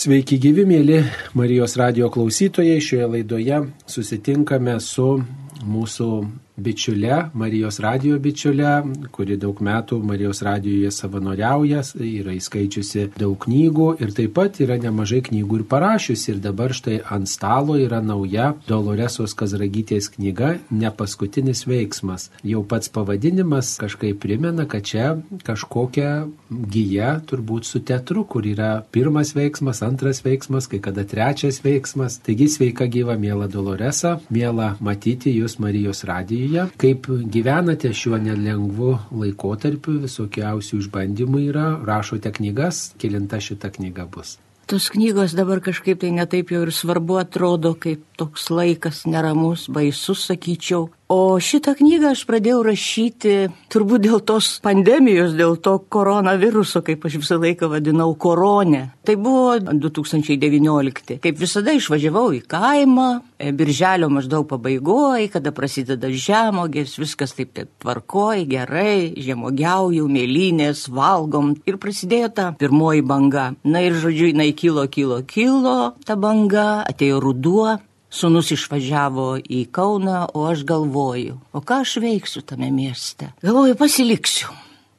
Sveiki gyvi, mėly Marijos radio klausytojai. Šioje laidoje susitinkame su mūsų bičiule, Marijos radio bičiule, kuri daug metų Marijos radijoje savanoriauja, yra įskaičiusi daug knygų ir taip pat yra nemažai knygų ir parašiusi. Ir dabar štai ant stalo yra nauja Doloresos Kazragytės knyga Nepaskutinis veiksmas. Jau pats pavadinimas kažkaip primena, kad čia kažkokia gyja turbūt su teatru, kur yra pirmas veiksmas, antras veiksmas, kai kada trečias veiksmas. Taigi sveika gyva, mėla Doloresa, mėla matyti jūs Marijos radijoje studiją. Kaip gyvenate šiuo nelengvu laikotarpiu, visokiausių išbandymų yra, rašote knygas, kilinta šita knyga bus. Tos knygos dabar kažkaip tai netaip jau ir svarbu atrodo, kaip toks laikas neramus, baisus, sakyčiau. O šitą knygą aš pradėjau rašyti turbūt dėl tos pandemijos, dėl to koronaviruso, kaip aš visą laiką vadinau, koronė. Tai buvo 2019. Kaip visada išvažiavau į kaimą, e, birželio maždaug pabaigoje, kada prasideda žemogės, viskas taip taip tvarkoj, gerai, žemogiaujų, mėlynės, valgom ir prasidėjo ta pirmoji banga. Na ir žodžiu, jinai kilo, kilo, kilo, ta banga, atėjo ruduo, Sūnus išvažiavo į Kauną, o aš galvoju, o ką aš veiksiu tame mieste. Galvoju, pasiliksiu.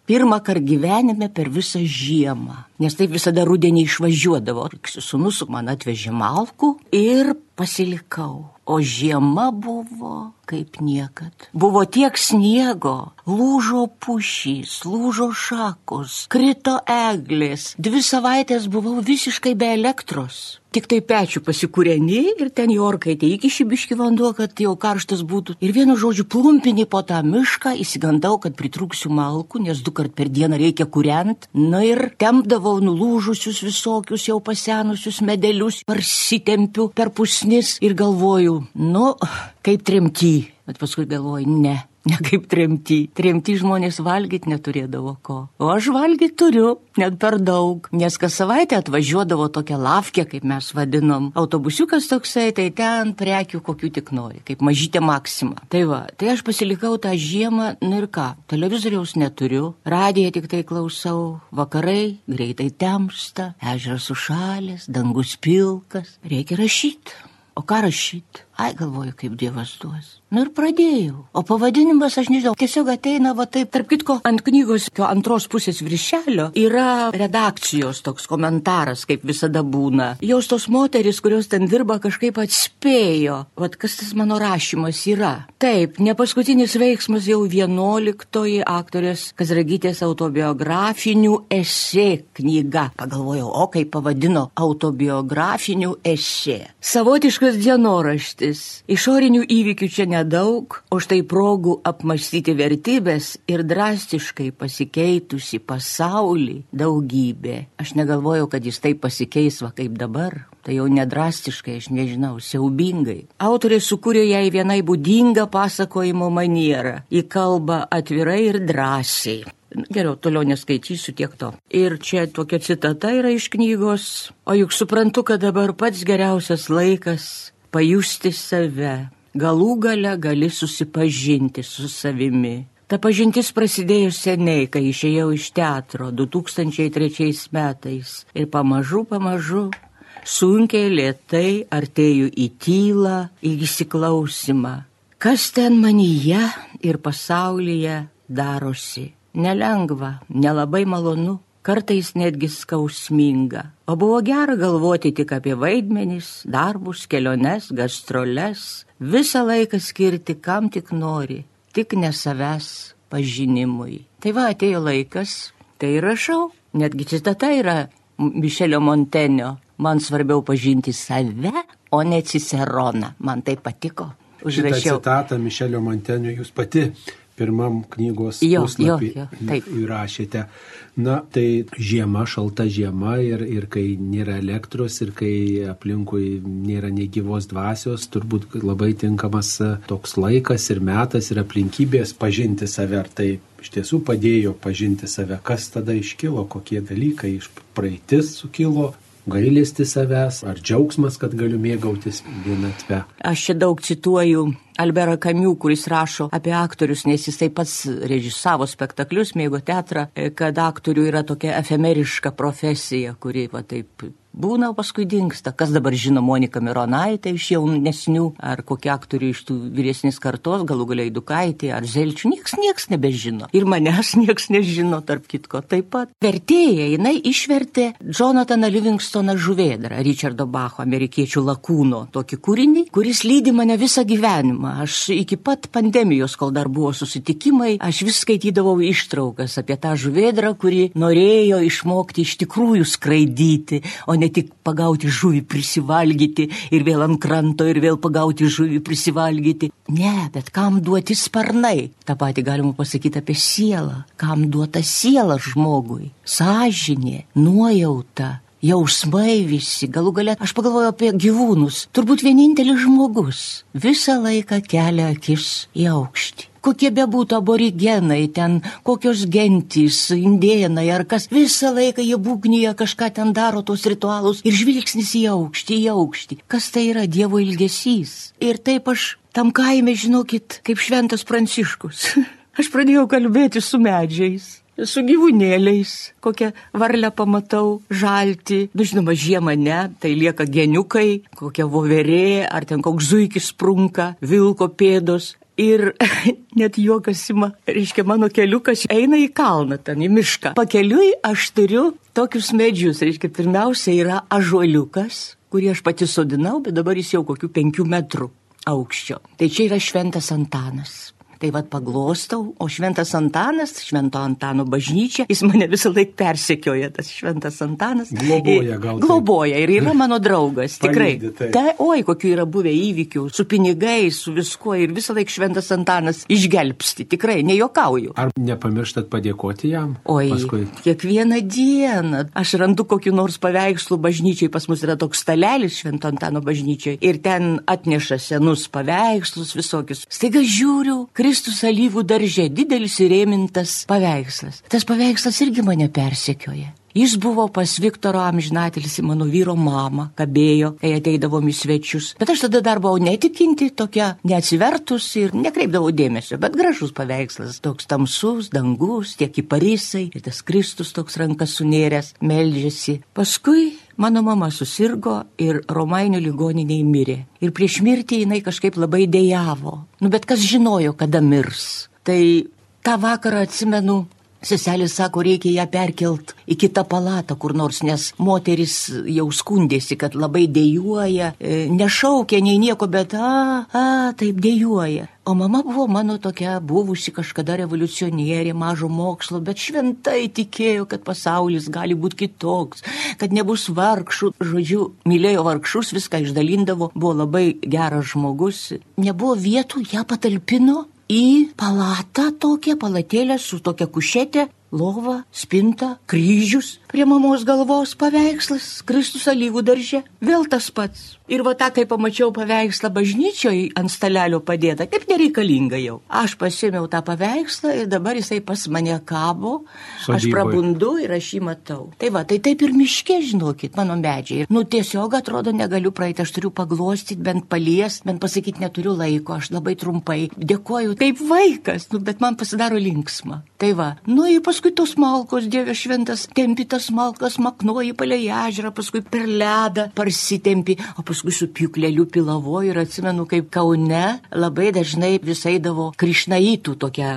Pirmą kartą gyvenime per visą žiemą, nes taip visada rudenį išvažiuodavo. Sūnus man atvežė malkų ir pasilikau. O žiema buvo kaip niekad. Buvo tiek sniego, lūžo pušys, lūžo šakos, krito eglės. Dvi savaitės buvau visiškai be elektros. Tik tai pečių pasikūreni ir ten jorkaitė iki šibiški vanduo, kad jau karštas būtų. Ir vienu žodžiu plumpinį po tą mišką įsigandau, kad pritruksiu malkų, nes du kart per dieną reikia kuriant. Na ir tempdavau nulūžusius visokius jau pasenusius medelius, parsitempiu per pusnis ir galvoju, nu, kaip tremty. Bet paskui galvoju, ne, Ne kaip tremty. Tremty žmonės valgyti neturėdavo ko. O aš valgyti turiu, net per daug. Nes kas savaitę atvažiuodavo tokia lavkė, kaip mes vadinom. Autobusiukas toksai, tai ten prekių kokių tik nori, kaip mažytė maksima. Tai va, tai aš pasilikau tą žiemą, nu ir ką, televizoriaus neturiu, radiją tik tai klausau, vakarai greitai temsta, ežeras užšalęs, dangus pilkas, reikia rašyti. O ką rašyti? Ai, galvoju, kaip Dievas duos. Nu ir pradėjau. O pavadinimas, aš nežinau, tiesiog ateina va taip. Tarp kitko, ant knygos antros pusės viršelio yra redakcijos toks komentaras, kaip visada būna. Jos tos moteris, kurios ten dirba, kažkaip atspėjo, vad kas tas mano rašymas yra. Taip, ne paskutinis veiksmas jau vienuoliktoji aktorės Kazragytės autobiografinių esė knyga. Pagalvojau, o kaip pavadino autobiografinių esė. Savotiškas dienoraštis. Išorinių įvykių čia ne nedaug, o štai progų apmastyti vertybės ir drastiškai pasikeitusi pasaulį daugybė. Aš negalvojau, kad jis taip pasikeis va kaip dabar. Tai jau nedrastiškai, aš nežinau, siaubingai. Autorė sukūrė jai vienai būdingą pasakojimo manierą. Į kalbą atvirai ir drąsiai. Geriau, toliau neskaitysiu tiek to. Ir čia tokia citata yra iš knygos. O juk suprantu, kad dabar pats geriausias laikas pajusti save, galų gale gali susipažinti su savimi. Ta pažintis prasidėjo seniai, kai išėjau iš teatro 2003 metais ir pamažu, pamažu, sunkiai lietai artėjau į tylą, į įsiklausimą. Kas ten manyje ir pasaulyje darosi? Nelengva, nelabai malonu kartais netgi skausminga. O buvo gera galvoti tik apie vaidmenis, darbus, keliones, gastroles, visą laiką skirti kam tik nori, tik ne savęs pažinimui. Tai va atėjo laikas, tai rašau, netgi citata yra Mišelio Montenio, man svarbiau pažinti save, o ne Ciceroną, man tai patiko. Užrašiau. Šitą citatą Mišelio Montenio jūs pati pirmam knygos jo, puslapį jo, jo, įrašėte. Na, tai žiema, šalta žiema ir, ir kai nėra elektros ir kai aplinkui nėra negyvos dvasios, turbūt labai tinkamas e, toks laikas ir metas ir aplinkybės pažinti save. Ar tai iš tiesų padėjo pažinti save, kas tada iškilo, kokie dalykai iš praeitis sukilo, gailesti savęs, ar džiaugsmas, kad galiu mėgautis vienatve. Aš čia daug cituoju Alberą Kamių, kuris rašo apie aktorius, nes jisai pats režisavo spektaklius, mėgo teatrą, kad aktorių yra tokia efemeriška profesija, kuri va taip būna, paskui dinksta. Kas dabar žino Monika Mironaitė iš jaunesnių, ar kokie aktoriai iš tų vyresnės kartos, galų galiai Dukaitė, ar Zelčių, nieks, nieks nebežino. Ir manęs nieks nežino, tarp kitko taip pat. Vertėja, jinai išvertė Jonathaną Livingstoną žuvėdrą, Richardo Bacho, amerikiečių lakūno, tokį kūrinį, kuris lydi mane visą gyvenimą. Aš iki pat pandemijos, kol dar buvo susitikimai, aš vis skaitydavau ištraukas apie tą žuvėdrą, kuri norėjo išmokti iš tikrųjų skraidyti, o ne tik pagauti žuvį, prisivalgyti ir vėl ant kranto ir vėl pagauti žuvį, prisivalgyti. Ne, bet kam duoti sparnai? Ta pati galima pasakyti apie sielą. Kam duota siela žmogui? Sažinė, nuojauta, jausmai visi, galų galę aš pagalvoju apie gyvūnus. Turbūt vienintelis žmogus visą laiką kelia akis į aukštį kokie bebūtų aborigenai, ten kokios gentys, indėnai ar kas, visą laiką jie būgnyje kažką ten daro, tos ritualus ir žvilgsnis į aukštį, į aukštį. Kas tai yra Dievo ilgesys? Ir taip aš tam kaime, žinokit, kaip šventas pranciškus. aš pradėjau kalbėti su medžiais su gyvūnėliais, kokią varlę pamatau, žalti, nu žinoma, žiemą ne, tai lieka geniukai, kokia voverė, ar ten koks zuikis sprunka, vilko pėdos, Ir net juokas ima, reiškia, mano keliukas eina į kalną, ten į mišką. Pakeliui aš turiu tokius medžius, reiškia, pirmiausia yra ažuoliukas, kurį aš pati sodinau, bet dabar jis jau kokių penkių metrų aukščio. Tai čia yra šventas Antanas. Tai vad paglostau, o šventas Antanas, švento Antano bažnyčia, jis mane visą laiką persekioja, tas šventas Antanas. Globoja gal. Globoja ir yra mano draugas, tikrai. Tai. Ta, oi, kokių yra buvę įvykių, su pinigais, su viskuo ir visą laiką šventas Antanas išgelbsti, tikrai, nejokauju. Ar nepamirštat padėkoti jam? Oi, paskui? kiekvieną dieną aš randu kokiu nors paveikslu bažnyčiai, pas mus yra toks stalelis švento Antano bažnyčiai ir ten atneša senus paveikslus visokius. Staiga žiūriu, Kristus Kristus alyvų daržė, didelis įrėmintas paveikslas. Tas paveikslas irgi mane persekioja. Jis buvo pas Viktoro amžinatelis į mano vyro mamą, kabėjo, kai ateidavom į svečius. Bet aš tada dar buvau netikinti, tokia neatsivertus ir nekreipdavau dėmesio, bet gražus paveikslas, toks tamsus, dangus, tiek į Parisai, ir tas Kristus toks rankas sunėręs, meldžiasi. Paskui mano mama susirgo ir Romainių ligoniniai mirė. Ir prieš mirtį jinai kažkaip labai dėjavo. Nu bet kas žinojo, kada mirs. Tai tą vakarą atsimenu, Seselis sako, reikia ją perkelt į kitą palatą kur nors, nes moteris jau skundėsi, kad labai dėjuoja, e, nešaukia nei nieko, bet a, a, taip dėjuoja. O mama buvo mano tokia buvusi kažkada revoliucionierė, mažo mokslo, bet šventai tikėjo, kad pasaulis gali būti kitoks, kad nebus vargšų. Žodžiu, mylėjo vargšus, viską išdalindavo, buvo labai geras žmogus. Nebuvo vietų, ją patalpino į palatą tokią, palatėlę su tokia kušetė, lova, spinta, kryžius, prie mamos galvos paveikslas, Kristus alyvų darže, vėl tas pats. Ir va tą, kai pamačiau paveikslą bažnyčioje ant stalelio padėtą, kaip nereikalinga jau. Aš pasėmiau tą paveikslą ir dabar jisai pas mane kabo, Sodyboj. aš prabundu ir aš jį matau. Tai va, tai taip ir miške, žinokit, mano medžiai. Nu tiesiog atrodo negaliu praeiti, aš turiu paglostyti, bent palies, bent pasakyti neturiu laiko, aš labai trumpai dėkoju, kaip vaikas, nu, bet man pasidaro linksma. Tai va, nu ir paskui tos malkos, Dieve šventas, tempi tas malkas, maknuoji palei ežerą, paskui per ledą parsitempi, o paskui su pjūkleliu pilavoju ir atsimenu, kaip Kaune labai dažnai visai davo krišnaitų tokią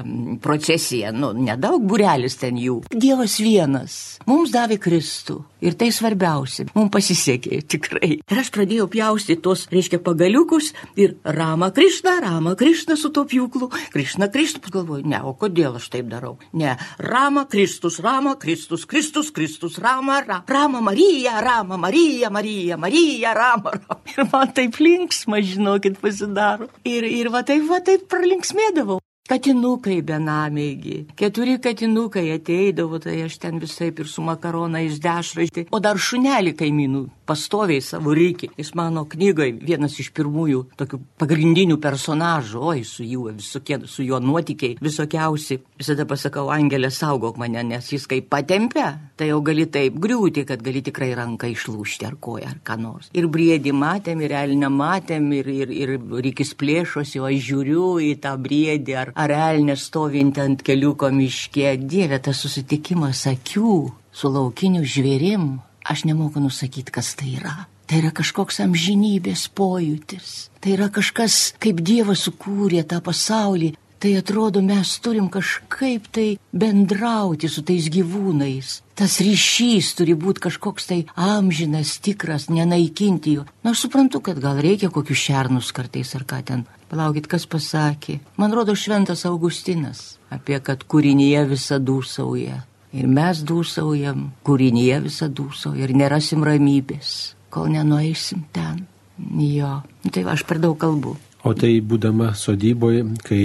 procesiją, nu, nedaug burelis ten jų. Dievas vienas, mums davė Kristų ir tai svarbiausia, mums pasisekė tikrai. Ir aš pradėjau pjausti tos, reiškia, pagaliukus ir Rama Krišna, Rama Krišna su to pjūklu, Krišna Krišna, pagalvoju, ne, o kodėl aš taip darau? Ne, Rama Kristus, Rama Kristus, Kristus, Kristus, Rama, Rama, Rama Marija, Rama Marija, Marija, Marija, Rama, Rama. Ir man taip linksma, žinokit, pasidaro. Ir, ir va taip, va taip pralinksmėdavau. Katinukai benamėgi. Keturi katinukai ateidavo, tai aš ten visai ir su makaronais dešraitį. O dar šunelį kaimynų pastoviai savo reikia. Jis mano knygai vienas iš pirmųjų tokių pagrindinių personažų, oi, su juo visokie, su juo nuotykiai visokiausi. Visada pasakau, Angelė, saugok mane, nes jis kaip patempia, tai jau gali taip griūti, kad gali tikrai ranką išlūšti ar koją ar ką nors. Ir briedį matėm, ir elnę matėm, ir, ir, ir reikis plėšosi, o aš žiūriu į tą briedį ar, ar elnę stovintį ant keliuko miške. Dieve, tas susitikimas akių su laukiniu žvėrim Aš nemoku nusakyti, kas tai yra. Tai yra kažkoks amžinybės pojūtis. Tai yra kažkas, kaip Dievas sukūrė tą pasaulį. Tai atrodo, mes turim kažkaip tai bendrauti su tais gyvūnais. Tas ryšys turi būti kažkoks tai amžinas, tikras, nenaikinti jų. Na, aš suprantu, kad gal reikia kokius šernus kartais ar ką ten. Palaukit, kas pasakė. Man rodo šventas Augustinas apie kad kūrinyje visa dūsauja Ir mes dūsaujam, kūrinyje visą dūsauja ir nerasim ramybės, kol nenueisim ten. Jo, nu, tai aš per daug kalbu. O tai būdama sodyboje, kai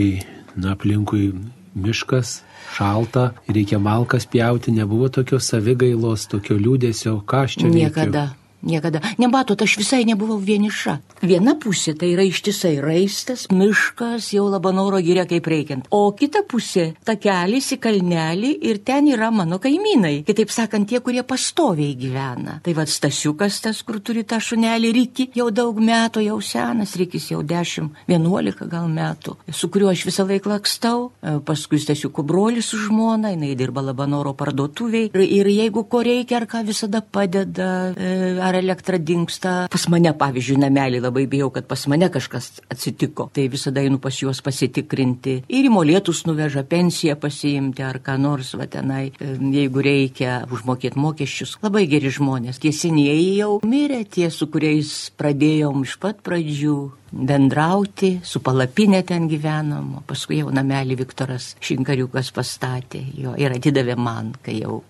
na, aplinkui miškas, šalta, reikia malkas pjauti, nebuvo tokios savigailos, tokio liūdėsio, ką aš čia veikiu. Niekada. Nematot, aš visai nebuvau vieniša. Viena pusė tai yra ištisai raistas, miškas, jau labanoro gyrė kaip reikiant. O kita pusė - takelis į kalnelį ir ten yra mano kaimynai. Kitaip sakant, tie, kurie pastoviai gyvena. Tai vad Stasiukas tas, kur turi tą šunelį Riki, jau daug metų, jau senas, Rikis jau 10-11 gal metų, su kuriuo aš visą laiką lakstau. E, paskui Stasiuko brolis su žmona, jinai dirba labanoro parduotuviai. Ir, ir jeigu ko reikia ar ką visada padeda. E, ar elektra dinksta. Pas mane, pavyzdžiui, namelį labai bijau, kad pas mane kažkas atsitiko. Tai visada einu pas juos pasitikrinti. Ir į molėtus nuveža pensiją pasiimti ar ką nors, va tenai, jeigu reikia užmokėti mokesčius. Labai geri žmonės. Tie senieji jau mirė, tie, su kuriais pradėjom iš pat pradžių bendrauti, su palapinė ten gyvenom, paskui jau namelį Viktoras Šinkariukas pastatė jo ir atidavė man, kai jau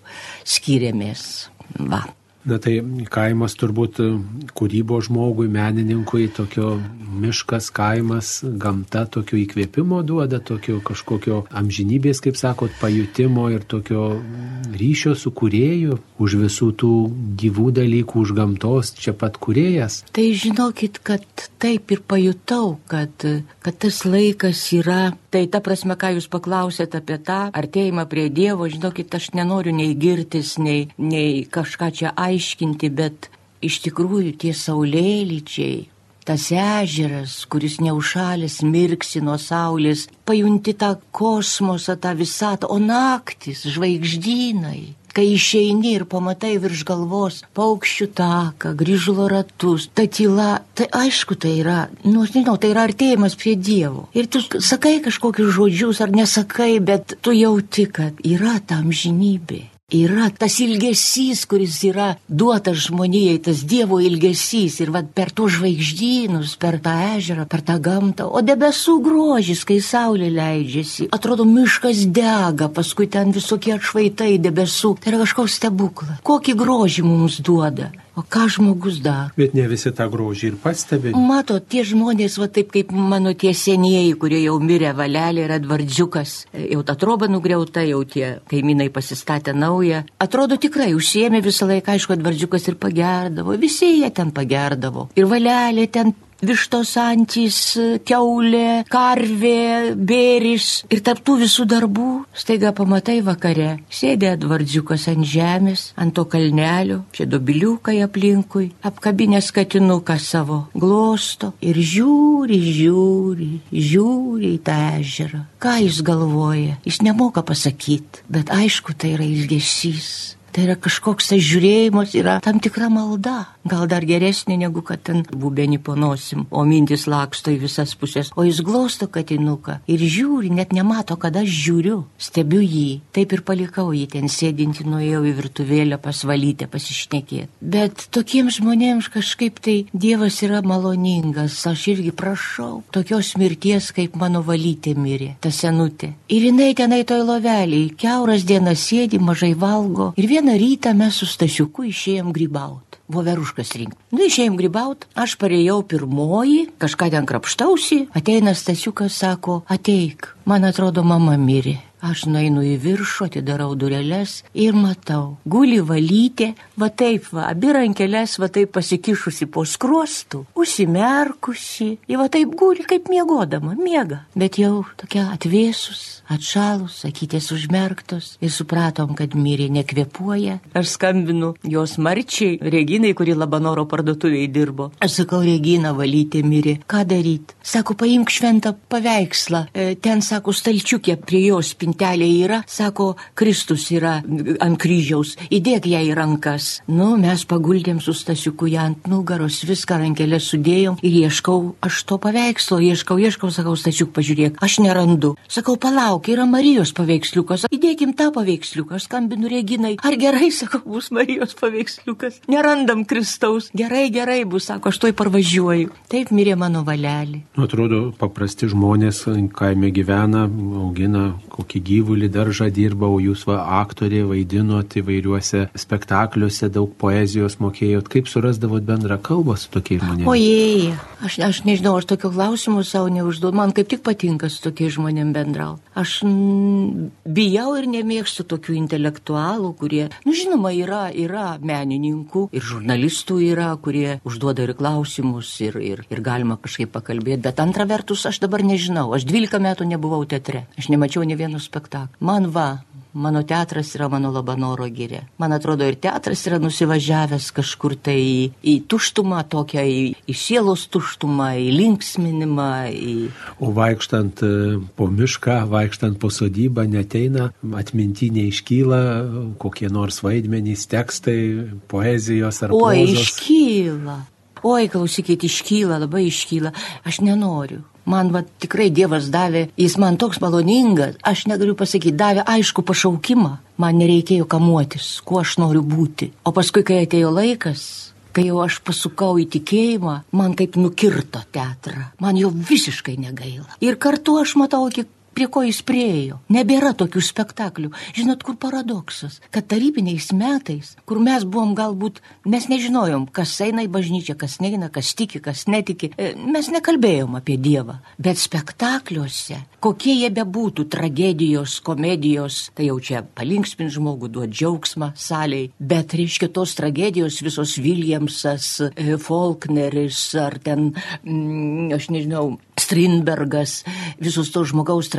skyrėmės. Va. Na tai kaimas turbūt kūrybo žmogui, menininkui, tokio miškas, kaimas, gamta tokio įkvėpimo duoda, tokio kažkokio amžinybės, kaip sakot, pajutimo ir tokio ryšio su kurėju, už visų tų gyvų dalykų, už gamtos, čia pat kurėjas. Tai žinokit, kad taip ir pajutau, kad, kad tas laikas yra, tai ta prasme, ką jūs paklausėt apie tą artėjimą prie Dievo, žinokit, aš nenoriu nei girtis, nei, nei kažką čia aiškinti aiškinti, bet iš tikrųjų tie saulėlyčiai, tas ežeras, kuris neužšalęs mirksi nuo saulės, pajunti tą kosmosą, tą visatą, o naktis, žvaigždynai. Kai išeini ir pamatai virš galvos paukščių taką, grįžulo ratus, ta tyla, tai aišku, tai yra, nu, aš nežinau, tai yra artėjimas prie Dievo. Ir tu sakai kažkokius žodžius ar nesakai, bet tu jauti, kad yra tam žinybė yra tas ilgesys, kuris yra duotas žmonijai, tas Dievo ilgesys ir vad per tuos žvaigždynus, per tą ežerą, per tą gamtą, o debesų grožis, kai saulė leidžiasi, atrodo miškas dega, paskui ten visokie atšvaitai debesų, tai yra kažkoks stebuklas. Kokį grožį mums duoda. O ką žmogus daro? Bet ne visi tą grožį ir pastebi. Mato, tie žmonės, va taip kaip mano tie senieji, kurie jau mirė valelė ir atvardžiukas, jau ta troba nugriauta, jau tie kaimynai pasistatė naują. Atrodo tikrai, užsiemė visą laiką, aišku, atvardžiukas ir pagerdavo, visi jie ten pagerdavo. Ir valelė ten vištos antys, keulė, karvė, bėris. Ir tarptų visų darbų staiga pamatai vakare, sėdė atvardžiukas ant žemės, ant to kalnelio, čia dobiliukai aplinkui, apkabinės katinuką savo, glosto ir žiūri, žiūri, žiūri į tą ežerą. Ką jis galvoja, jis nemoka pasakyti, bet aišku, tai yra ilgesys. Tai yra kažkoks tas žiūrėjimas, yra tam tikra malda. Gal dar geresnė negu kad ten bubenį ponosim, o mintis laksto į visas pusės, o jis glausto katinuką ir žiūri, net nemato, kad aš žiūriu, stebiu jį, taip ir palikau jį ten sėdinti, nuėjau į virtuvėlę pasvalyti, pasišnekėti. Bet tokiems žmonėms kažkaip tai Dievas yra maloningas, aš irgi prašau tokios mirties, kaip mano valytė mirė, ta senutė. Ir jinai tenai toj lovelį, keuras dienas sėdi, mažai valgo. Ir vieną rytą mes su Stasiuku išėjom grybauti voveruškas rinkti. Nu, išėjom grybaut, aš parėjau pirmoji, kažką ten krapštausi, ateina Stasiukas, sako, ateik, man atrodo, mama mirė. Aš nueinu į viršų, atidarau dureles ir matau, guli valytė, va taip, va, abi rankelės, va taip pasikišusi po skruostų, užsimerkusi, ir va taip guli kaip miegodama, miega. Bet jau tokia atvėsus, atšalus, akytės užmerktos ir supratom, kad mirė nekvepuoja. Aš skambinu jos marčiai, Reginai, kuri Labanoro parduotuvėje dirbo. Aš sakau, Regina valytė mirė. Ką daryti? Sako, paimk šventą paveikslą. E, ten, sako, stalčiukė prie jos spintelė yra. Sako, Kristus yra ant kryžiaus. Įdėk ją į rankas. Nu, mes paguldėm su stasiuku ją ant nugaros, viską rankelę sudėjom ir ieškau aš to paveikslo. Ieškau, ieškau, sakau, stasiuk, pažiūrėk. Aš nerandu. Sakau, palauk, yra Marijos paveiksliukas. Įdėkim tą paveiksliuką. Aš skambinu Reginai. Ar gerai, sakau, bus Marijos paveiksliukas. Nerandam Kristaus. Gerai, gerai bus, sako, aš toj parvažiuoju. Taip mirė mano valelį. Nu, atrodo, paprasti žmonės kaime gyvena, augina kokį gyvulį daržą dirba, o jūs va aktorė vaidinot įvairiuose spektakliuose, daug poezijos mokėjot. Kaip surasdavot bendrą kalbą su tokiais žmonėmis? Ojei, aš, aš nežinau, aš tokio klausimų savo neužduodu. Man kaip tik patinka su tokiais žmonėmis bendrauti. Aš m, bijau ir nemėgstu tokių intelektualų, kurie, nu žinoma, yra, yra menininkų ir žurnalistų yra, kurie užduoda ir klausimus ir, ir, ir galima kažkaip pakalbėti. Bet antra vertus, aš dabar nežinau. Aš 12 metų nebuvau teatre. Aš nemačiau ne vieno spektaklio. Man va, Mano teatras yra mano Labanoro gyrė. Man atrodo, ir teatras yra nusivažiavęs kažkur tai į, į tuštumą, tokią į, į sielos tuštumą, į linksminimą. Į... O vaikštant e, po mišką, vaikštant po sodybą, neteina, atminti neiškyla kokie nors vaidmenys, tekstai, poezijos ar prozos. iškyla. Oi, klausykit, iškyla, labai iškyla. Aš nenoriu. Man va, tikrai Dievas davė, jis man toks maloningas, aš negaliu pasakyti, davė aišku pašaukimą, man nereikėjo kamuotis, kuo aš noriu būti. O paskui, kai atėjo laikas, kai jau aš pasukau į tikėjimą, man kaip nukirto teatrą, man jo visiškai negaila. Ir kartu aš matau, kiek prie ko jis priejo. Nebėra tokių spektaklių. Žinot, kur paradoksas, kad tarybiniais metais, kur mes buvom galbūt, mes nežinojom, kas eina į bažnyčią, kas neina, kas tiki, kas netiki, e, mes nekalbėjom apie Dievą. Bet spektakliuose, kokie jie bebūtų, tragedijos, komedijos, tai jau čia palinksmin žmogų, duot džiaugsmą saliai. Bet reiškia tos tragedijos visos Williamsas, e, Faulkneris ar ten, mm, aš nežinau, Strindbergas, visos tos žmogaus tragedijos,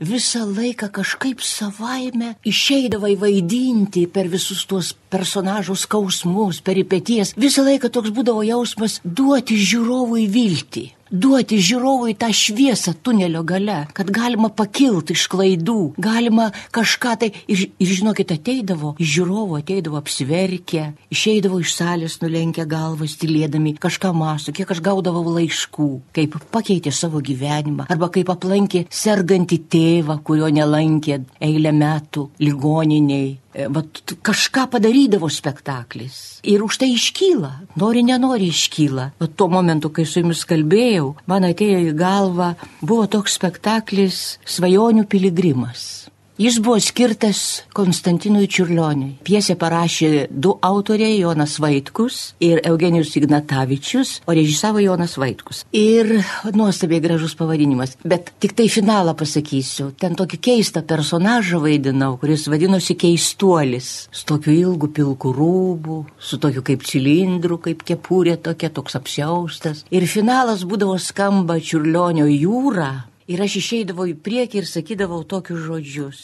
visą laiką kažkaip savaime išeidavai vaidinti per visus tuos personažų skausmus, peripeties. Visą laiką toks būdavo jausmas duoti žiūrovui viltį. Duoti žiūrovui tą šviesą tunelio gale, kad galima pakilti iš klaidų, galima kažką tai ir, ir žinokit, ateidavo, žiūrovų ateidavo apsiverkę, išeidavo iš salės nulenkę galvas, tylėdami, kažką mastų, kiek aš gaudavau laiškų, kaip pakeitė savo gyvenimą, arba kaip aplankė sergantį tėvą, kurio nelankė eilę metų ligoniniai. E, Vat kažką padarydavo spektaklis. Ir už tai iškyla, nori, nenori iškyla. Vat tuo momentu, kai su jumis kalbėjau, man atėjo į galvą, buvo toks spektaklis Svajonių piligrimas. Jis buvo skirtas Konstantinui Čiurlioniui. Piesę parašė du autoriai - Jonas Vaitkus ir Eugenijus Ignatavičius, o režisavo Jonas Vaitkus. Ir nuostabiai gražus pavadinimas. Bet tik tai finalą pasakysiu. Ten tokį keistą personažą vaidinau, kuris vadinosi Keistuolis. Su tokiu ilgu pilku rūbu, su tokiu kaip cilindru, kaip kepurė tokia, toks apsiaustas. Ir finalas būdavo skamba Čiurlionio jūra. Ir aš išeidavau į priekį ir sakydavau tokius žodžius.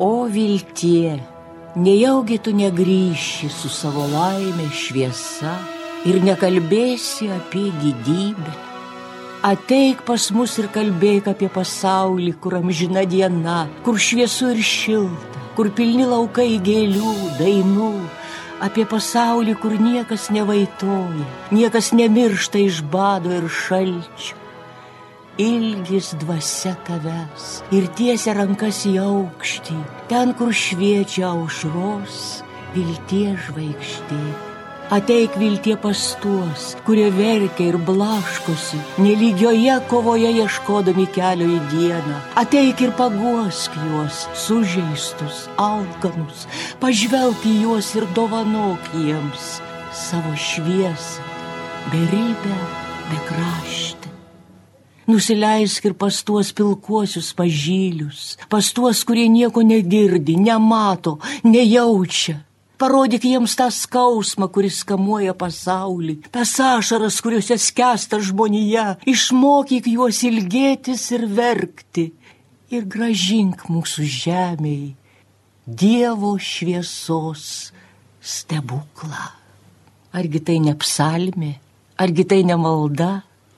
O viltie, nejaugi tu negryši su savo laimė šviesa ir nekalbėsi apie gydybę. Ateik pas mus ir kalbėk apie pasaulį, kur amžina diena, kur šviesu ir šilta, kur pilni laukai gėlių, dainų, apie pasaulį, kur niekas nevaitoja, niekas nemiršta iš bado ir šalčio. Ilgis dvasia tavęs ir tiesia rankas į aukštį, ten, kur šviečia aušros, vilties žvaigždė. Ateik viltie pas tuos, kurie verkia ir blaškosi, nelygioje kovoje ieškodami kelio į dieną. Ateik ir paguosk juos, sužeistus, alkanus, pažvelk į juos ir dovanok jiems savo šviesą, beribę, bekraštę. Nusileisk ir pas tuos pilkuosius pažylius, pas tuos, kurie nieko negirdi, nemato, nejaučia. Parodyk jiems tą skausmą, kuris kamuoja pasaulį, tas ašaras, kuriuose skęsta žmonija, išmokyk juos ilgėtis ir verkti ir gražink mūsų žemėje Dievo šviesos stebuklą. Argi tai ne psalmė, argi tai ne malda?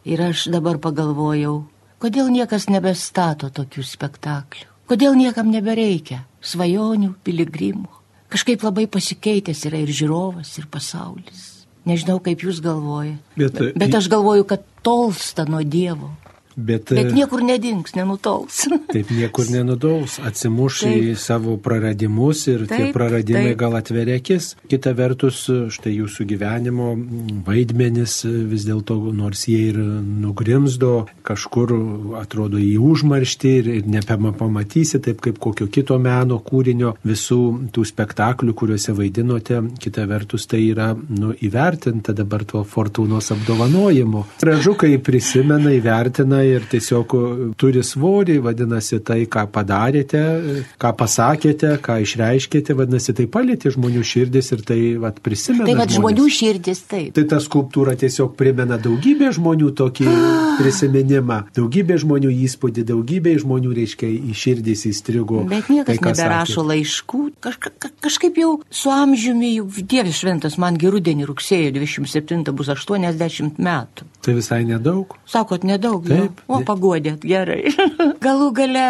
Ir aš dabar pagalvojau, kodėl niekas nebestato tokių spektaklių, kodėl niekam nebereikia svajonių, piligrimų. Kažkaip labai pasikeitęs yra ir žiūrovas, ir pasaulis. Nežinau, kaip jūs galvojate. Bet, bet aš galvoju, kad tolsta nuo Dievo. Bet, Bet niekur nedings, nenutols. Taip, niekur nenutols, atsimuš taip. į savo praradimus ir taip, tie praradimai taip. gal atveria akis. Kita vertus, štai jūsų gyvenimo vaidmenis vis dėlto, nors jie ir nugrimzdo, kažkur atrodo į užmarštį ir, ir nepamatysi, taip kaip kokio kito meno kūrinio, visų tų spektaklių, kuriuose vaidinote, kita vertus tai yra nu, įvertinta dabar tuo fortūnos apdovanojimu. Gražu, kai prisimena, įvertina ir tiesiog turi svorį, vadinasi, tai, ką padarėte, ką pasakėte, ką išreiškėte, vadinasi, tai palėtė žmonių širdis ir tai vat, prisimena. Tai vad žmonių širdis, taip. Tai ta skulptūra tiesiog primena daugybė žmonių tokį prisiminimą, daugybė žmonių įspūdį, daugybė žmonių, reiškia, į širdis įstrigo. Bet niekas tai, neberašo sakė. laiškų, Kaž, ka, kažkaip jau su amžiumi, Dievas šventas, man gerudenį rugsėjo 27 bus 80 metų. Tai visai nedaug. Sakot, nedaug. Taip. Jau. O pagodėt, gerai. Galų gale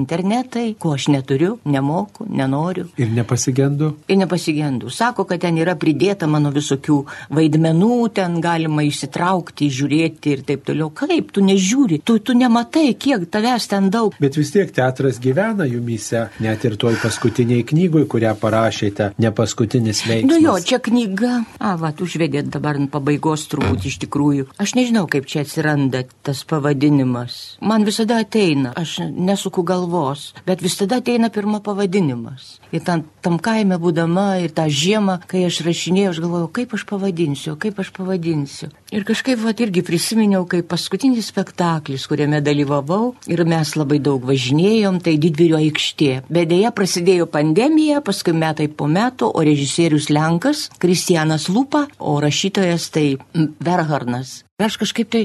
internetai, ko aš neturiu, nemoku, nenoriu. Ir nepasigendu? Ir nepasigendu. Sako, kad ten yra pridėta mano visokių vaidmenų, ten galima įsitraukti, žiūrėti ir taip toliau. Kaip, tu nežiūri, tu, tu nematai, kiek tavęs ten daug. Bet vis tiek teatras gyvena jumise, net ir toj paskutiniai knygui, kurią parašėte, ne paskutinis veiksmas. Nu jo, čia knyga. A, va, užvedėt dabar ant pabaigos turbūt iš tikrųjų. Aš nežinau, kaip čia atsiranda tas pavadinimas. Man visada ateina, aš nesuku galvos, bet visada ateina pirma pavadinimas. Ir tam, tam kaime būdama ir tą žiemą, kai aš rašinėjau, aš galvojau, kaip aš pavadinsiu, kaip aš pavadinsiu. Ir kažkaip vat irgi prisiminiau, kaip paskutinis spektaklis, kuriame dalyvavau ir mes labai daug važinėjom, tai didvyrio aikštė. Bet dėja prasidėjo pandemija, paskui metai po metų, o režisierius Lenkas, Kristianas Lupa, o rašytojas tai Verharnas. Aš kažkaip tai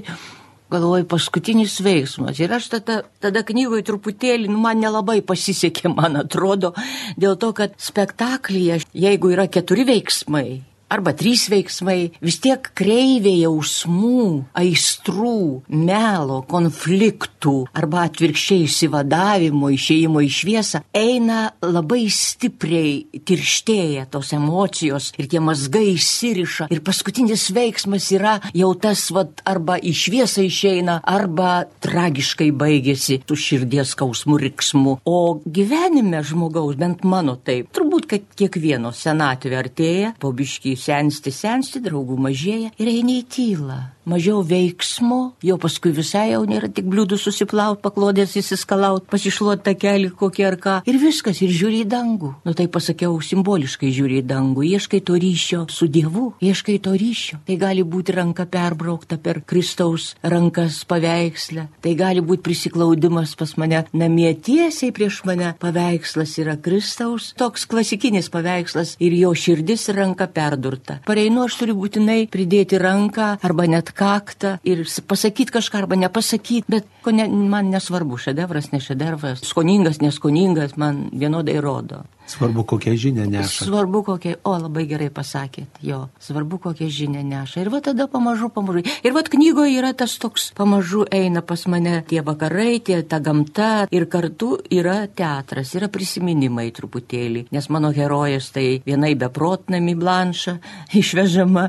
galvoju, paskutinis veiksmas. Ir aš tada, tada knygoje truputėlį, nu, man nelabai pasisekė, man atrodo, dėl to, kad spektaklyje, jeigu yra keturi veiksmai, arba trys veiksmai, vis tiek kreivė jausmų, aistrų, melo, konfliktų arba atvirkščiai įsivadavimo, išėjimo į šviesą eina labai stipriai, tirštėja tos emocijos ir tie mazgai įsiriša. Ir paskutinis veiksmas yra jau tas, vad, arba į šviesą išeina, arba tragiškai baigėsi tų širdies skausmų riksmų. O gyvenime žmogaus, bent mano taip, turbūt, kad kiekvieno senatvė artėja, po biškį sensti, sensti, draugų mažėja ir eini į tylą mažiau veiksmo, jo paskui visai jau nėra tik bliūdų susiplaut, paklodės įsiskalaut, pasišluot tą kelią kokį ar ką. Ir viskas, ir žiūri į dangų. Nu tai pasakiau, simboliškai žiūri į dangų, ieškai to ryšio su Dievu, ieškai to ryšio. Tai gali būti ranka perbraukta per Kristaus rankas paveikslę, tai gali būti prisiklaudimas pas mane namie tiesiai prieš mane paveikslas yra Kristaus, toks klasikinis paveikslas ir jo širdis ir ranka perdurta. Pareinu aš turiu būtinai pridėti ranką arba net kaktą ir pasakyti kažką arba nepasakyti, bet ko ne, man nesvarbu, šedevras, ne šedevras, skoningas, neskoningas, man vienodai rodo. Svarbu, kokią žinią neša. Svarbu, kokią, o labai gerai pasakėt, jo, svarbu, kokią žinią neša. Ir va tada pamažu, pamažu. Ir va knygoje yra tas toks, pamažu eina pas mane tie vakarai, tie ta gamta ir kartu yra teatras, yra prisiminimai truputėlį. Nes mano herojas tai vienai beprotnami blanša, išvežama,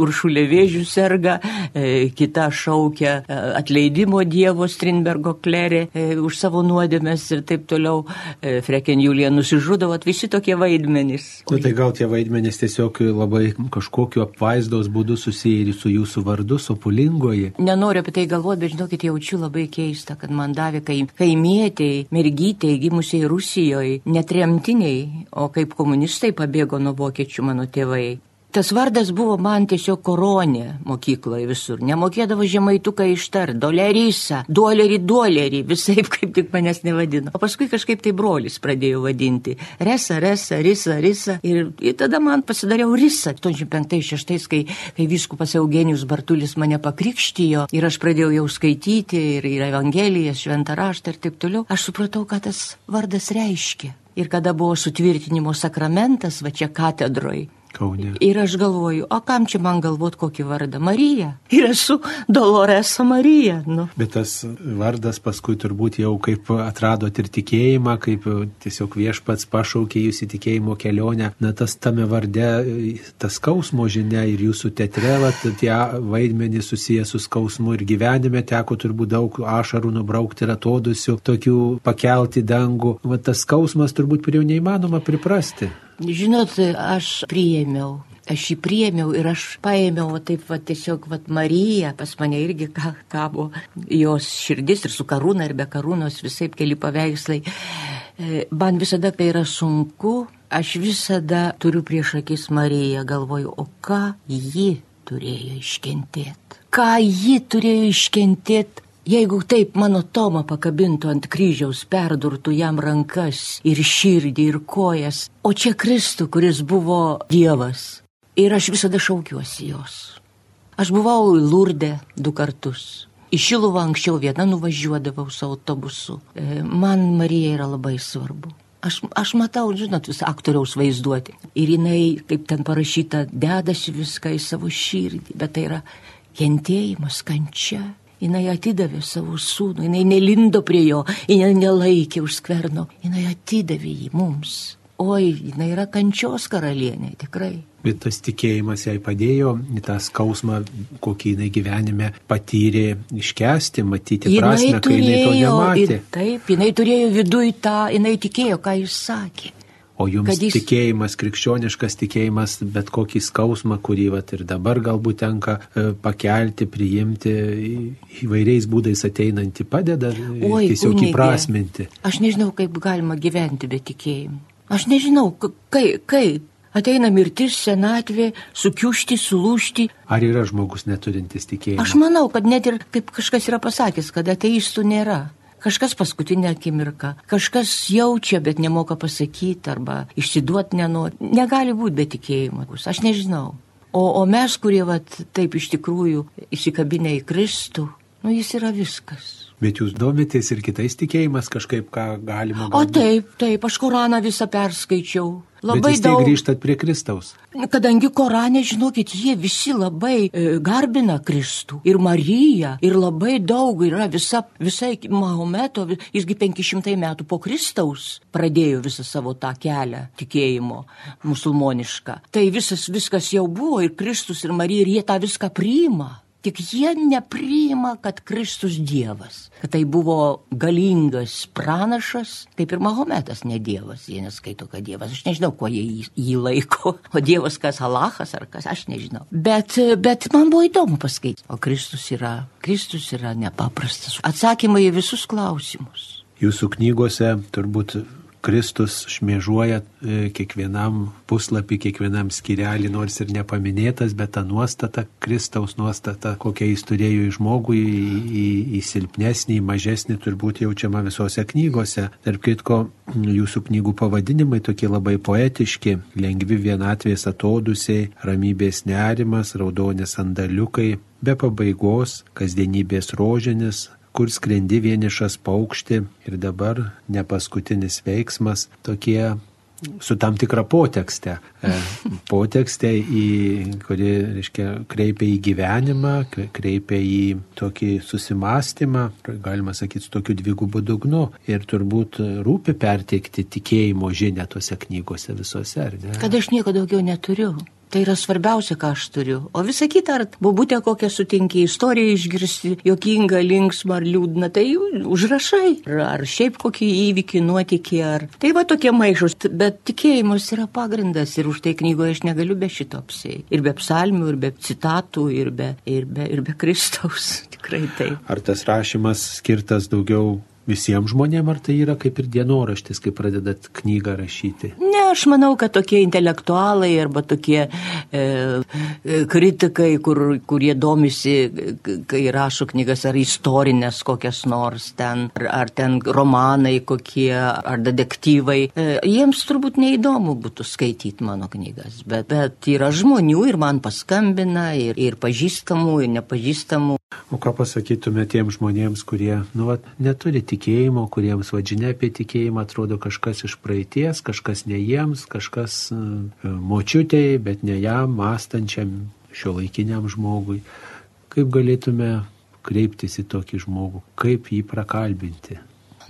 uršulė vėžių serga, e, kita šaukia e, atleidimo Dievo Strindbergo klerė e, už savo nuodėmės ir taip toliau. Freken Julija nusižudo vat visi tokie vaidmenys. Na nu, tai gal tie vaidmenys tiesiog labai kažkokiu apvaizdos būdu susiję ir su jūsų vardu, su pulingoji. Nenoriu apie tai galvoti, bet žinokit, jaučiu labai keista, kad man davė kai, kaimietiai, mergytei, gimusiai Rusijoje, netremtiniai, o kaip komunistai pabėgo nuo vokiečių mano tėvai. Tas vardas buvo man tiesiog koronė mokykloje visur. Nemokėdavo žemaituką ištart. Dolerisa, dolerį, dolerį, visai kaip tik manęs nevadino. O paskui kažkaip tai brolis pradėjo vadinti. Resa, resa, risa, risa. Ir, ir tada man pasidariau risa. 85-6, kai, kai viskupas Eugenijus Bartulis mane pakrikštijo ir aš pradėjau jau skaityti ir, ir Evangelijas, šventą raštą ir taip toliau, aš supratau, ką tas vardas reiškia. Ir kada buvo sutvirtinimo sakramentas, va čia katedroje, Kaune. Ir aš galvoju, o kam čia man galvot kokį vardą? Marija. Ir esu Doloresa Marija. Nu. Bet tas vardas paskui turbūt jau kaip atradot ir tikėjimą, kaip tiesiog viešpats pašaukė jūs į tikėjimo kelionę. Na tas tame varde, tas skausmo žinia ir jūsų teatre, va, tie vaidmenys susijęs su skausmu ir gyvenime teko turbūt daug ašarų nubraukti ir atodusių, tokių pakelti dangų. Va, tas skausmas turbūt prie jo neįmanoma priprasti. Žinot, aš priėmiau. Aš jį priėmiau ir aš paėmiau, va, taip, va, tiesiog, va, Marija, pas mane irgi kabo jos širdis ir su karūna ir be karūnos visai keli paveikslai. E, man visada, kai yra sunku, aš visada turiu prieš akis Mariją, galvoju, o ką ji turėjo iškentėti? Ką ji turėjo iškentėti Jeigu taip mano Tomą pakabintų ant kryžiaus, perdurtų jam rankas ir širdį ir kojas, o čia Kristų, kuris buvo Dievas. Ir aš visada šaukiuosi jos. Aš buvau į Lurdę du kartus. Į Šiluvą anksčiau vieną nuvažiuodavau su autobusu. E, man Marija yra labai svarbu. Aš, aš matau, žinot, visą aktoriaus vaizduoti. Ir jinai, kaip ten parašyta, dedasi viską į savo širdį, bet tai yra kentėjimas, kančia jinai atidavė savo sūnų, jinai nelindo prie jo, jinai nelaikė už skverno, jinai atidavė jį mums. Oi, jinai yra kančios karalienė, tikrai. Bet tas tikėjimas jai padėjo tą skausmą, kokį jinai gyvenime patyrė iškesti, matyti jinai prasme, turėjo, kai jinai to nematė. Taip, jinai turėjo viduje tą, jinai tikėjo, ką jis sakė. O jums jis... tikėjimas, krikščioniškas tikėjimas, bet kokį skausmą, kurį vat, ir dabar galbūt tenka e, pakelti, priimti, įvairiais būdais ateinantį padeda Oi, tiesiog kunigė, įprasminti. Aš nežinau, kaip galima gyventi be tikėjimų. Aš nežinau, kaip. kaip. Ateina mirtis, senatvė, sukiušti, sulūšti. Ar yra žmogus neturintis tikėjimo? Aš manau, kad net ir, kaip kažkas yra pasakęs, kad ateistų nėra. Kažkas paskutinę akimirką, kažkas jaučia, bet nemoka pasakyti arba išsiduoti nenori. Negali būti be tikėjimo. Aš nežinau. O, o mes, kurie vat, taip iš tikrųjų įsikabinę į Kristų, nu jis yra viskas. Bet jūs domitės ir kitais tikėjimas kažkaip, ką galima. Galbūt... O taip, taip, aš Koraną visą perskaičiau. Labai Bet daug. grįžtat prie Kristaus. Kadangi Korane, žinokit, jie visi labai e, garbina Kristų ir Mariją ir labai daug yra visa, visai Mahometo, jisgi 500 metų po Kristaus pradėjo visą savo tą kelią tikėjimo musulmonišką. Tai visas, viskas jau buvo ir Kristus ir Marija ir jie tą viską priima. Tik jie nepriima, kad Kristus Dievas, kad tai buvo galingas pranašas, kaip ir Mahometas ne Dievas, jie neskaito, kad Dievas, aš nežinau, kuo jie jį, jį laiko, o Dievas kas Alachas ar kas, aš nežinau. Bet, bet man buvo įdomu paskaityti, o Kristus yra, Kristus yra nepaprastas. Atsakymai į visus klausimus. Jūsų knygose turbūt Kristus šmėžuoja e, kiekvienam puslapį, kiekvienam skirelį, nors ir nepaminėtas, bet ta nuostata, Kristaus nuostata, kokia jis turėjo į žmogų, į, į, į silpnesnį, į mažesnį, turbūt jaučiama visose knygose. Tarp kitko, jūsų knygų pavadinimai tokie labai poetiški - lengvi vienatvės atodusiai, ramybės nerimas, raudonės sandaliukai, be pabaigos, kasdienybės rožinis, kur skrendi vienišas paukšti ir dabar ne paskutinis veiksmas, tokie su tam tikra potekste. E, potekste, į, kuri, reiškia, kreipia į gyvenimą, kreipia į tokį susimastymą, galima sakyti, su tokiu dvigubu dugnu. Ir turbūt rūpi perteikti tikėjimo žinę tose knygose visose, ar ne? Kad aš nieko daugiau neturiu. Tai yra svarbiausia, ką aš turiu. O visa kita, ar bubutė kokią sutinki, istoriją išgirsti, jokinga, linksma ar liūdna, tai užrašai. Ar šiaip kokį įvykį, nuotykį, ar... Tai va tokie maišus, bet tikėjimas yra pagrindas ir už tai knygoje aš negaliu be šito apsiai. Ir be psalmių, ir be citatų, ir be, ir be, ir be Kristaus. Tikrai taip. Ar tas rašymas skirtas daugiau visiems žmonėms, ar tai yra kaip ir dienoraštis, kai pradedat knygą rašyti? Ne, aš manau, kad tokie intelektualai arba tokie e, e kritikai, kur, kurie domisi, kai rašo knygas ar istorinės kokias nors ten, ar, ar ten romanai kokie, ar detektyvai, e, jiems turbūt neįdomu būtų skaityti mano knygas, bet, bet yra žmonių ir man paskambina, ir, ir pažįstamų, ir nepažįstamų. O ką pasakytume tiems žmonėms, kurie nu, va, neturi tikėjimo, kuriems vadžinia apie tikėjimą atrodo kažkas iš praeities, kažkas ne jiems, kažkas uh, močiutėjai, bet ne jam, mąstančiam šio laikiniam žmogui. Kaip galėtume kreiptis į tokį žmogų, kaip jį prakalbinti?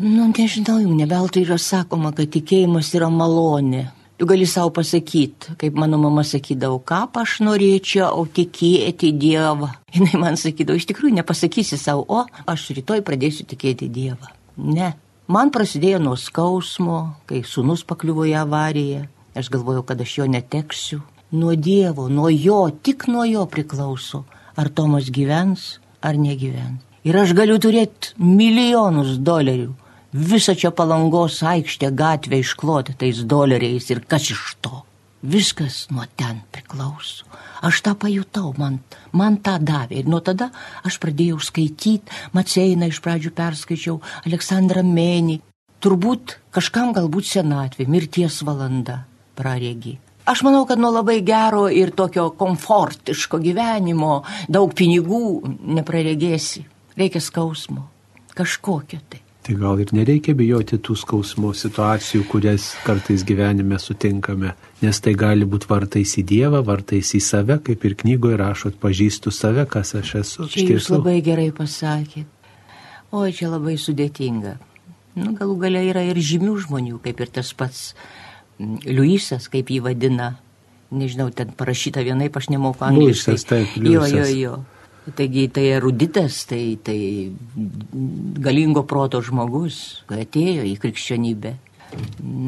Nu, nežinau, nebeltai yra sakoma, kad tikėjimas yra malonė. Tu gali savo pasakyti, kaip mano mama sakydavo, ką aš norėčiau, tikėti Dievą. Jis man sakydavo, iš tikrųjų nepasakysi savo, o aš rytoj pradėsiu tikėti Dievą. Ne. Man prasidėjo nuo skausmo, kai sunus pakliuvo į avariją. Aš galvojau, kad aš jo neteksiu. Nuo Dievo, nuo jo, tik nuo jo priklauso, ar Tomas gyvens ar negyvens. Ir aš galiu turėti milijonus dolerių, visą čia palangos aikštę gatvę iškloti tais doleriais ir kas iš to. Viskas nuo ten priklauso. Aš tą pajutau, man, man tą davė. Ir nuo tada aš pradėjau skaityti, Maceiną iš pradžių perskaičiau, Aleksandrą Menį. Turbūt kažkam galbūt senatvė, mirties valanda praregi. Aš manau, kad nuo labai gero ir tokio komfortiško gyvenimo, daug pinigų nepraregėsi. Reikia skausmo, kažkokio tai. Tai gal ir nereikia bijoti tų skausmų situacijų, kurias kartais gyvenime sutinkame, nes tai gali būti vartais į Dievą, vartais į save, kaip ir knygoje rašot, pažįstu save, kas aš esu. Čia jūs labai gerai pasakėt. O čia labai sudėtinga. Nu, galų galia yra ir žymių žmonių, kaip ir tas pats Liujisas, kaip jį vadina. Nežinau, ten parašyta vienaip, aš nemoku angliškai. Luisas, taip, Liujisas. Jo, jo, jo. Taigi tai eruditas, tai, tai galingo proto žmogus, kai atėjo į krikščionybę.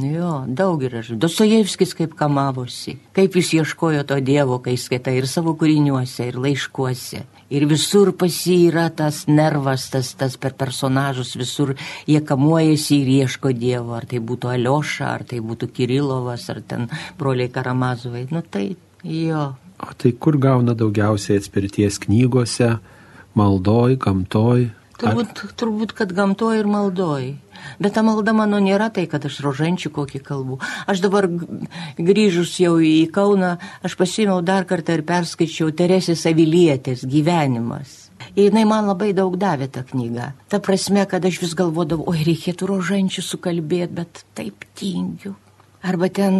Jo, daug yra. Dostojevskis kaip kamavosi, kaip jis ieškojo to Dievo, kai skaitai ir savo kūriniuose, ir laiškuose. Ir visur pasi yra tas nervas, tas, tas per personažus, visur jie kamuojasi ir ieško Dievo, ar tai būtų Alioša, ar tai būtų Kirilovas, ar ten broliai Karamazovai. Nu tai jo, O tai kur gauna daugiausiai atspirties knygose, maldoj, gamtoj? Turbūt, turbūt, kad gamtoj ir maldoj. Bet ta malda mano nėra tai, kad aš rožančių kokį kalbu. Aš dabar grįžus jau į Kauną, aš pasimiau dar kartą ir perskaičiau Teresės Avilietės gyvenimas. Ir jinai man labai daug davė tą knygą. Ta prasme, kad aš vis galvodavau, oi, reikėtų rožančių sukalbėti, bet taip tingiu. Arba ten,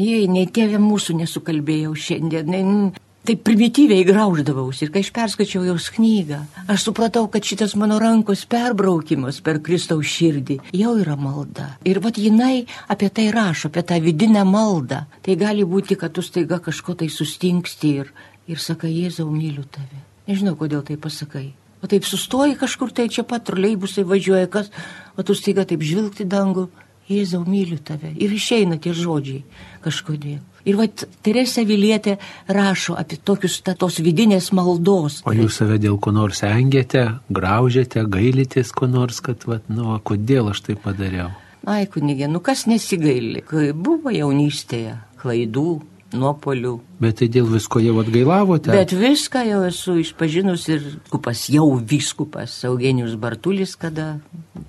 jei, nei tėvė mūsų nesukalbėjau šiandien. Taip primityviai grauždavausi ir kai aš perskačiau jos knygą, aš supratau, kad šitas mano rankos perbraukimas per Kristaus širdį jau yra malda. Ir vat jinai apie tai rašo, apie tą vidinę maldą. Tai gali būti, kad tu staiga kažko tai sustingsti ir, ir sakai, Jėzau, myliu tave. Nežinau, kodėl tai pasakai. O taip sustoji kažkur, tai čia pat troleibusai važiuoja, kas, o tu staiga taip žvilgti dangų Jėzau, myliu tave. Ir išeina tie žodžiai kažkodėl. Ir va, Teresė Vilietė rašo apie tokius ta, tos vidinės maldos. O jūs save dėl ko nors engėte, graužėte, gailitės ko nors, kad, va, nu, kodėl aš tai padariau? Ai, kunigė, nu kas nesigaili, kai buvo jaunystėje klaidų, nuopolių. Bet tai dėl visko jau atgailavote? Bet viską jau esu išpažinus ir kupas, jau viskupas Eugenijus Bartulis, kada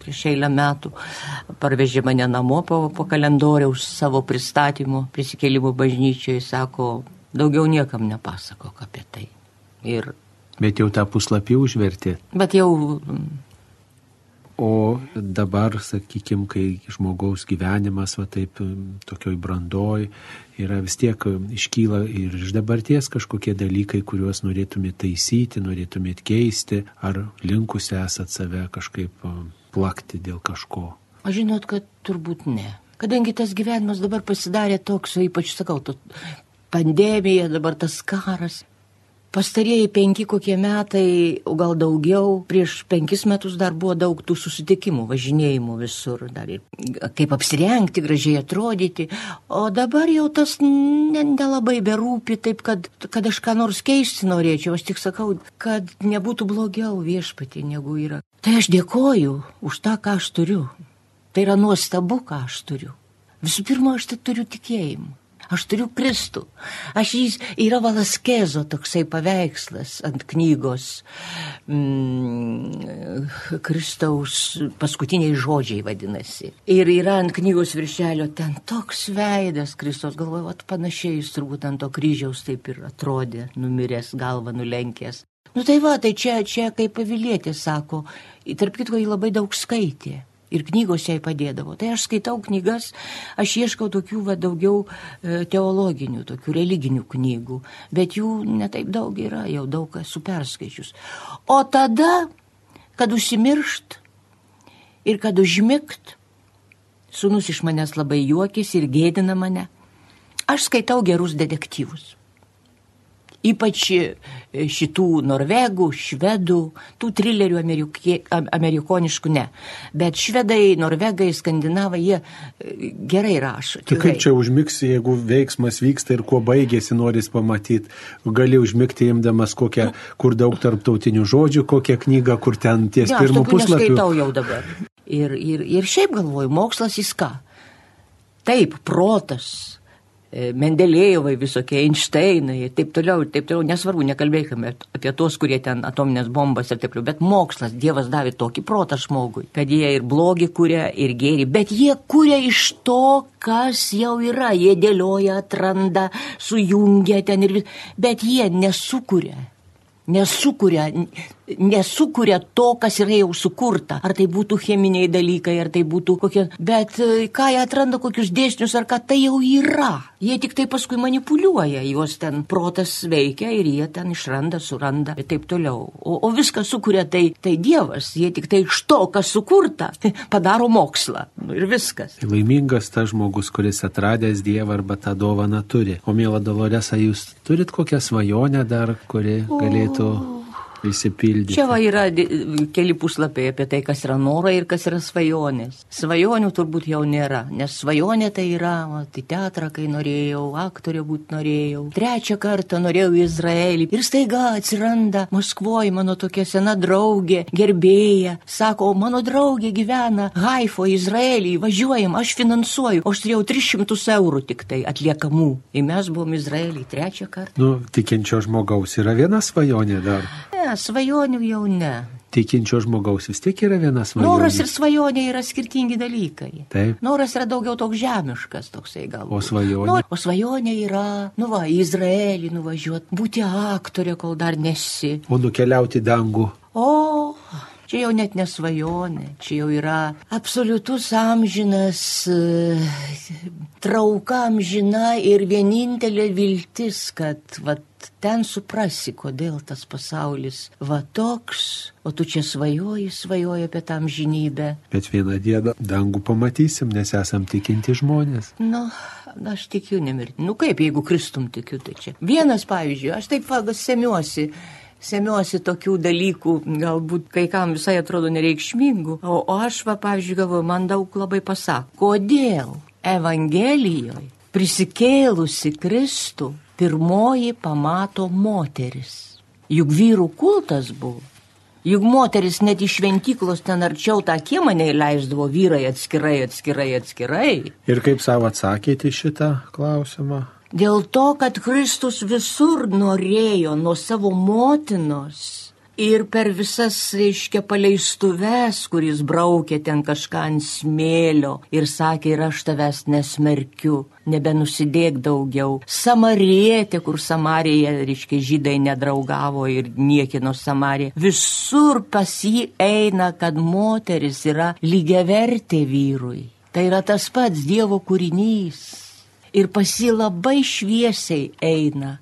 prieš eilę metų parvežė mane namo po, po kalendoriaus savo pristatymo, prisikėlimo bažnyčioje, sako, daugiau niekam nepasakok apie tai. Ir Bet jau tą puslapį užvertė. Bet jau O dabar, sakykime, kai žmogaus gyvenimas, va taip, tokioj brandoj, yra vis tiek iškyla ir iš dabarties kažkokie dalykai, kuriuos norėtumėte taisyti, norėtumėte keisti, ar linkusi esat save kažkaip plakti dėl kažko. Aš žinot, kad turbūt ne. Kadangi tas gyvenimas dabar pasidarė toks, ypač sakau, to pandemija, dabar tas karas. Pastarieji penki kokie metai, gal daugiau, prieš penkis metus dar buvo daug tų susitikimų, važinėjimų visur, dar ir kaip apsirengti, gražiai atrodyti, o dabar jau tas nelabai ne berūpi, taip kad, kad aš ką nors keisti norėčiau, aš tik sakau, kad nebūtų blogiau viešpatį negu yra. Tai aš dėkoju už tą, ką aš turiu. Tai yra nuostabu, ką aš turiu. Visų pirma, aš tai turiu tikėjimą. Aš turiu Kristų. Aš jis yra Valaskezo toksai paveikslas ant knygos mm, Kristaus paskutiniai žodžiai vadinasi. Ir yra ant knygos viršelio ten toks veidas Kristos, galvoju, panašiai jis turbūt ant to kryžiaus taip ir atrodė, numiręs galvą nulenkęs. Nu tai va, tai čia, čia kaip pavilietė sako, tarp kitko jį labai daug skaitė ir knygos jai padėdavo. Tai aš skaitau knygas, aš ieškau tokių va, daugiau e, teologinių, tokių religinių knygų, bet jų netaip daug yra, jau daug esu perskaičius. O tada, kad užsimiršt ir kad užmigt, sunus iš manęs labai juokėsi ir gėdina mane, aš skaitau gerus detektyvus. Ypač e, šitų norvegų, švedų, tų trilerių amerikie, amerikoniškų ne. Bet švedai, norvegai, skandinavai, jie e, gerai rašo. Tai kaip čia užmigsi, jeigu veiksmas vyksta ir kuo baigėsi, noris pamatyti. Gali užmigti imdamas kokią, kur daug tarptautinių žodžių, kokią knygą, kur ten ties ja, pirmų puslapių. Aš skaitau jau dabar. Ir, ir, ir šiaip galvoju, mokslas jis ką? Taip, protas Mendelėjevai, visokie Einšteinai ir taip toliau, ir taip toliau, nesvarbu, nekalbėkime apie tos, kurie ten atominės bombas ir taip toliau, bet mokslas, Dievas davė tokį protą žmogui, kad jie ir blogį kuria, ir gėrį, bet jie kuria iš to, kas jau yra, jie dėlioja, atranda, sujungia ten ir vis, bet jie nesukuria, nesukuria, nesukuria to, kas yra jau sukurta. Ar tai būtų cheminiai dalykai, ar tai būtų kokie. Bet e, ką jie atranda, kokius dėsnius, ar ką tai jau yra. Jie tik tai paskui manipuliuoja, juos ten protas veikia ir jie ten išranda, suranda ir taip toliau. O, o viską sukuria tai, tai Dievas, jie tik tai iš to, kas sukurta, padaro mokslą. Nu, ir viskas. Laimingas tas žmogus, kuris atradęs Dievą arba tą dovaną turi. O mėla Doloresa, jūs turit kokią svajonę dar, kuri galėtų... O Įsipildyti. Čia va yra keli puslapiai apie tai, kas yra norai ir kas yra svajonės. Svajonių turbūt jau nėra, nes svajonė tai yra, va, tai teatrą, kai norėjau, aktorė būti norėjau. Trečią kartą norėjau į Izraelį ir staiga atsiranda Maskvoje mano tokia sena draugė, gerbėja. Sako, mano draugė gyvena Haifo, Izraelį, važiuojam, aš finansuoju, aš turėjau 300 eurų tik tai atliekamų. Ir mes buvom Izraelį trečią kartą. Nu, tikinčio žmogaus yra viena svajonė dar. Ne, svajonių jau ne. Tikinčio žmogaus vis tiek yra viena svajonė. Noras ir svajonė yra skirtingi dalykai. Taip. Noras yra daugiau toks žemiškas, toksai gal. O svajonė. Nor, o svajonė yra, nu va, į Izraelį nuvažiuoti, būti aktorė, kol dar nesi. O nukeliauti dangų. O, Čia jau net nesvajonė, čia jau yra absoliutus amžinas, e, trauka amžina ir vienintelė viltis, kad vat, ten suprasi, kodėl tas pasaulis va toks, o tu čia svajoji, svajoji apie tam žinybę. Bet vieną dieną dangų pamatysim, nes esam tikinti žmonės. Nu, aš tikiu nemirti. Nu kaip, jeigu Kristum tikiu, tai čia. Vienas, pavyzdžiui, aš taip vagas semiuosi semiuosi tokių dalykų, galbūt kai kam visai atrodo nereikšmingų, o, o aš, va, pavyzdžiui, galvoju, man daug labai pasako, kodėl Evangelijoje prisikėlusi Kristų pirmoji pamato moteris. Juk vyrų kultas buvo. Juk moteris net iš šventyklos ten arčiau tą kiemą neįleisdavo vyrai atskirai, atskirai, atskirai. Ir kaip savo atsakėte šitą klausimą? Dėl to, kad Kristus visur norėjo nuo savo motinos ir per visas, reiškia, paleistuves, kuris braukė ten kažką ant smėlio ir sakė, ir aš tavęs nesmerkiu, nebenusidėk daugiau. Samarietė, kur Samarija, reiškia, žydai nedraugavo ir niekino Samariją. Visur pas jį eina, kad moteris yra lygiavertė vyrui. Tai yra tas pats Dievo kūrinys ir pas jį labai šviesiai eina.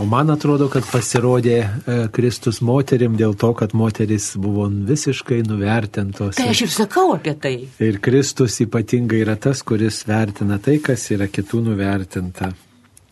O man atrodo, kad pasirodė e, Kristus moterim dėl to, kad moteris buvo visiškai nuvertintos. Tai aš ir sakau apie tai. Ir Kristus ypatingai yra tas, kuris vertina tai, kas yra kitų nuvertinta.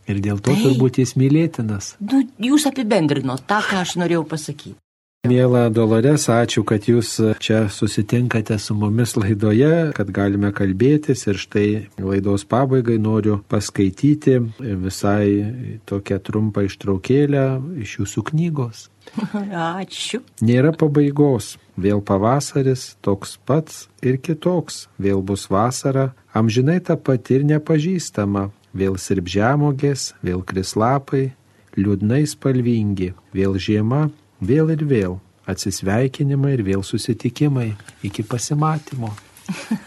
Ir dėl to tai, turbūt jis mylėtinas. Nu, jūs apibendrino tą, ką aš norėjau pasakyti. Mėla Dolores, ačiū, kad jūs čia susitinkate su mumis laidoje, kad galime kalbėtis ir štai laidos pabaigai noriu paskaityti visai tokią trumpą ištraukėlę iš jūsų knygos. Ačiū. Nėra pabaigos, vėl pavasaris, toks pats ir kitoks, vėl bus vasara, amžinai ta pati ir nepažįstama, vėl sirbžiamogės, vėl krislapai, liūdnai spalvingi, vėl žiema, vėl ir vėl atsisveikinimai ir vėl susitikimai iki pasimatymo.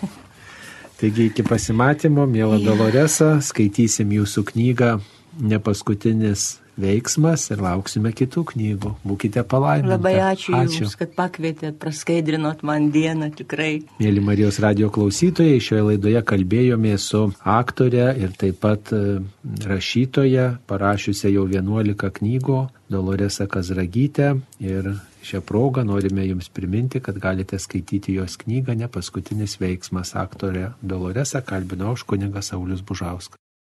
Taigi iki pasimatymo, mėla Doloresa, skaitysim jūsų knygą Ne paskutinis veiksmas ir lauksime kitų knygų. Būkite palaiminti. Labai ačiū, ačiū Jums, kad pakvietėt, praskaidrinot man dieną tikrai. Mėly Marijos radio klausytojai, šioje laidoje kalbėjome su aktorė ir taip pat e, rašytoja, parašiusią jau 11 knygų, Doloresa Kazragytė. Ir šią progą norime Jums priminti, kad galite skaityti jos knygą Ne paskutinis veiksmas. Aktorė Doloresa kalbino už kunigas Saulis Bužauskas.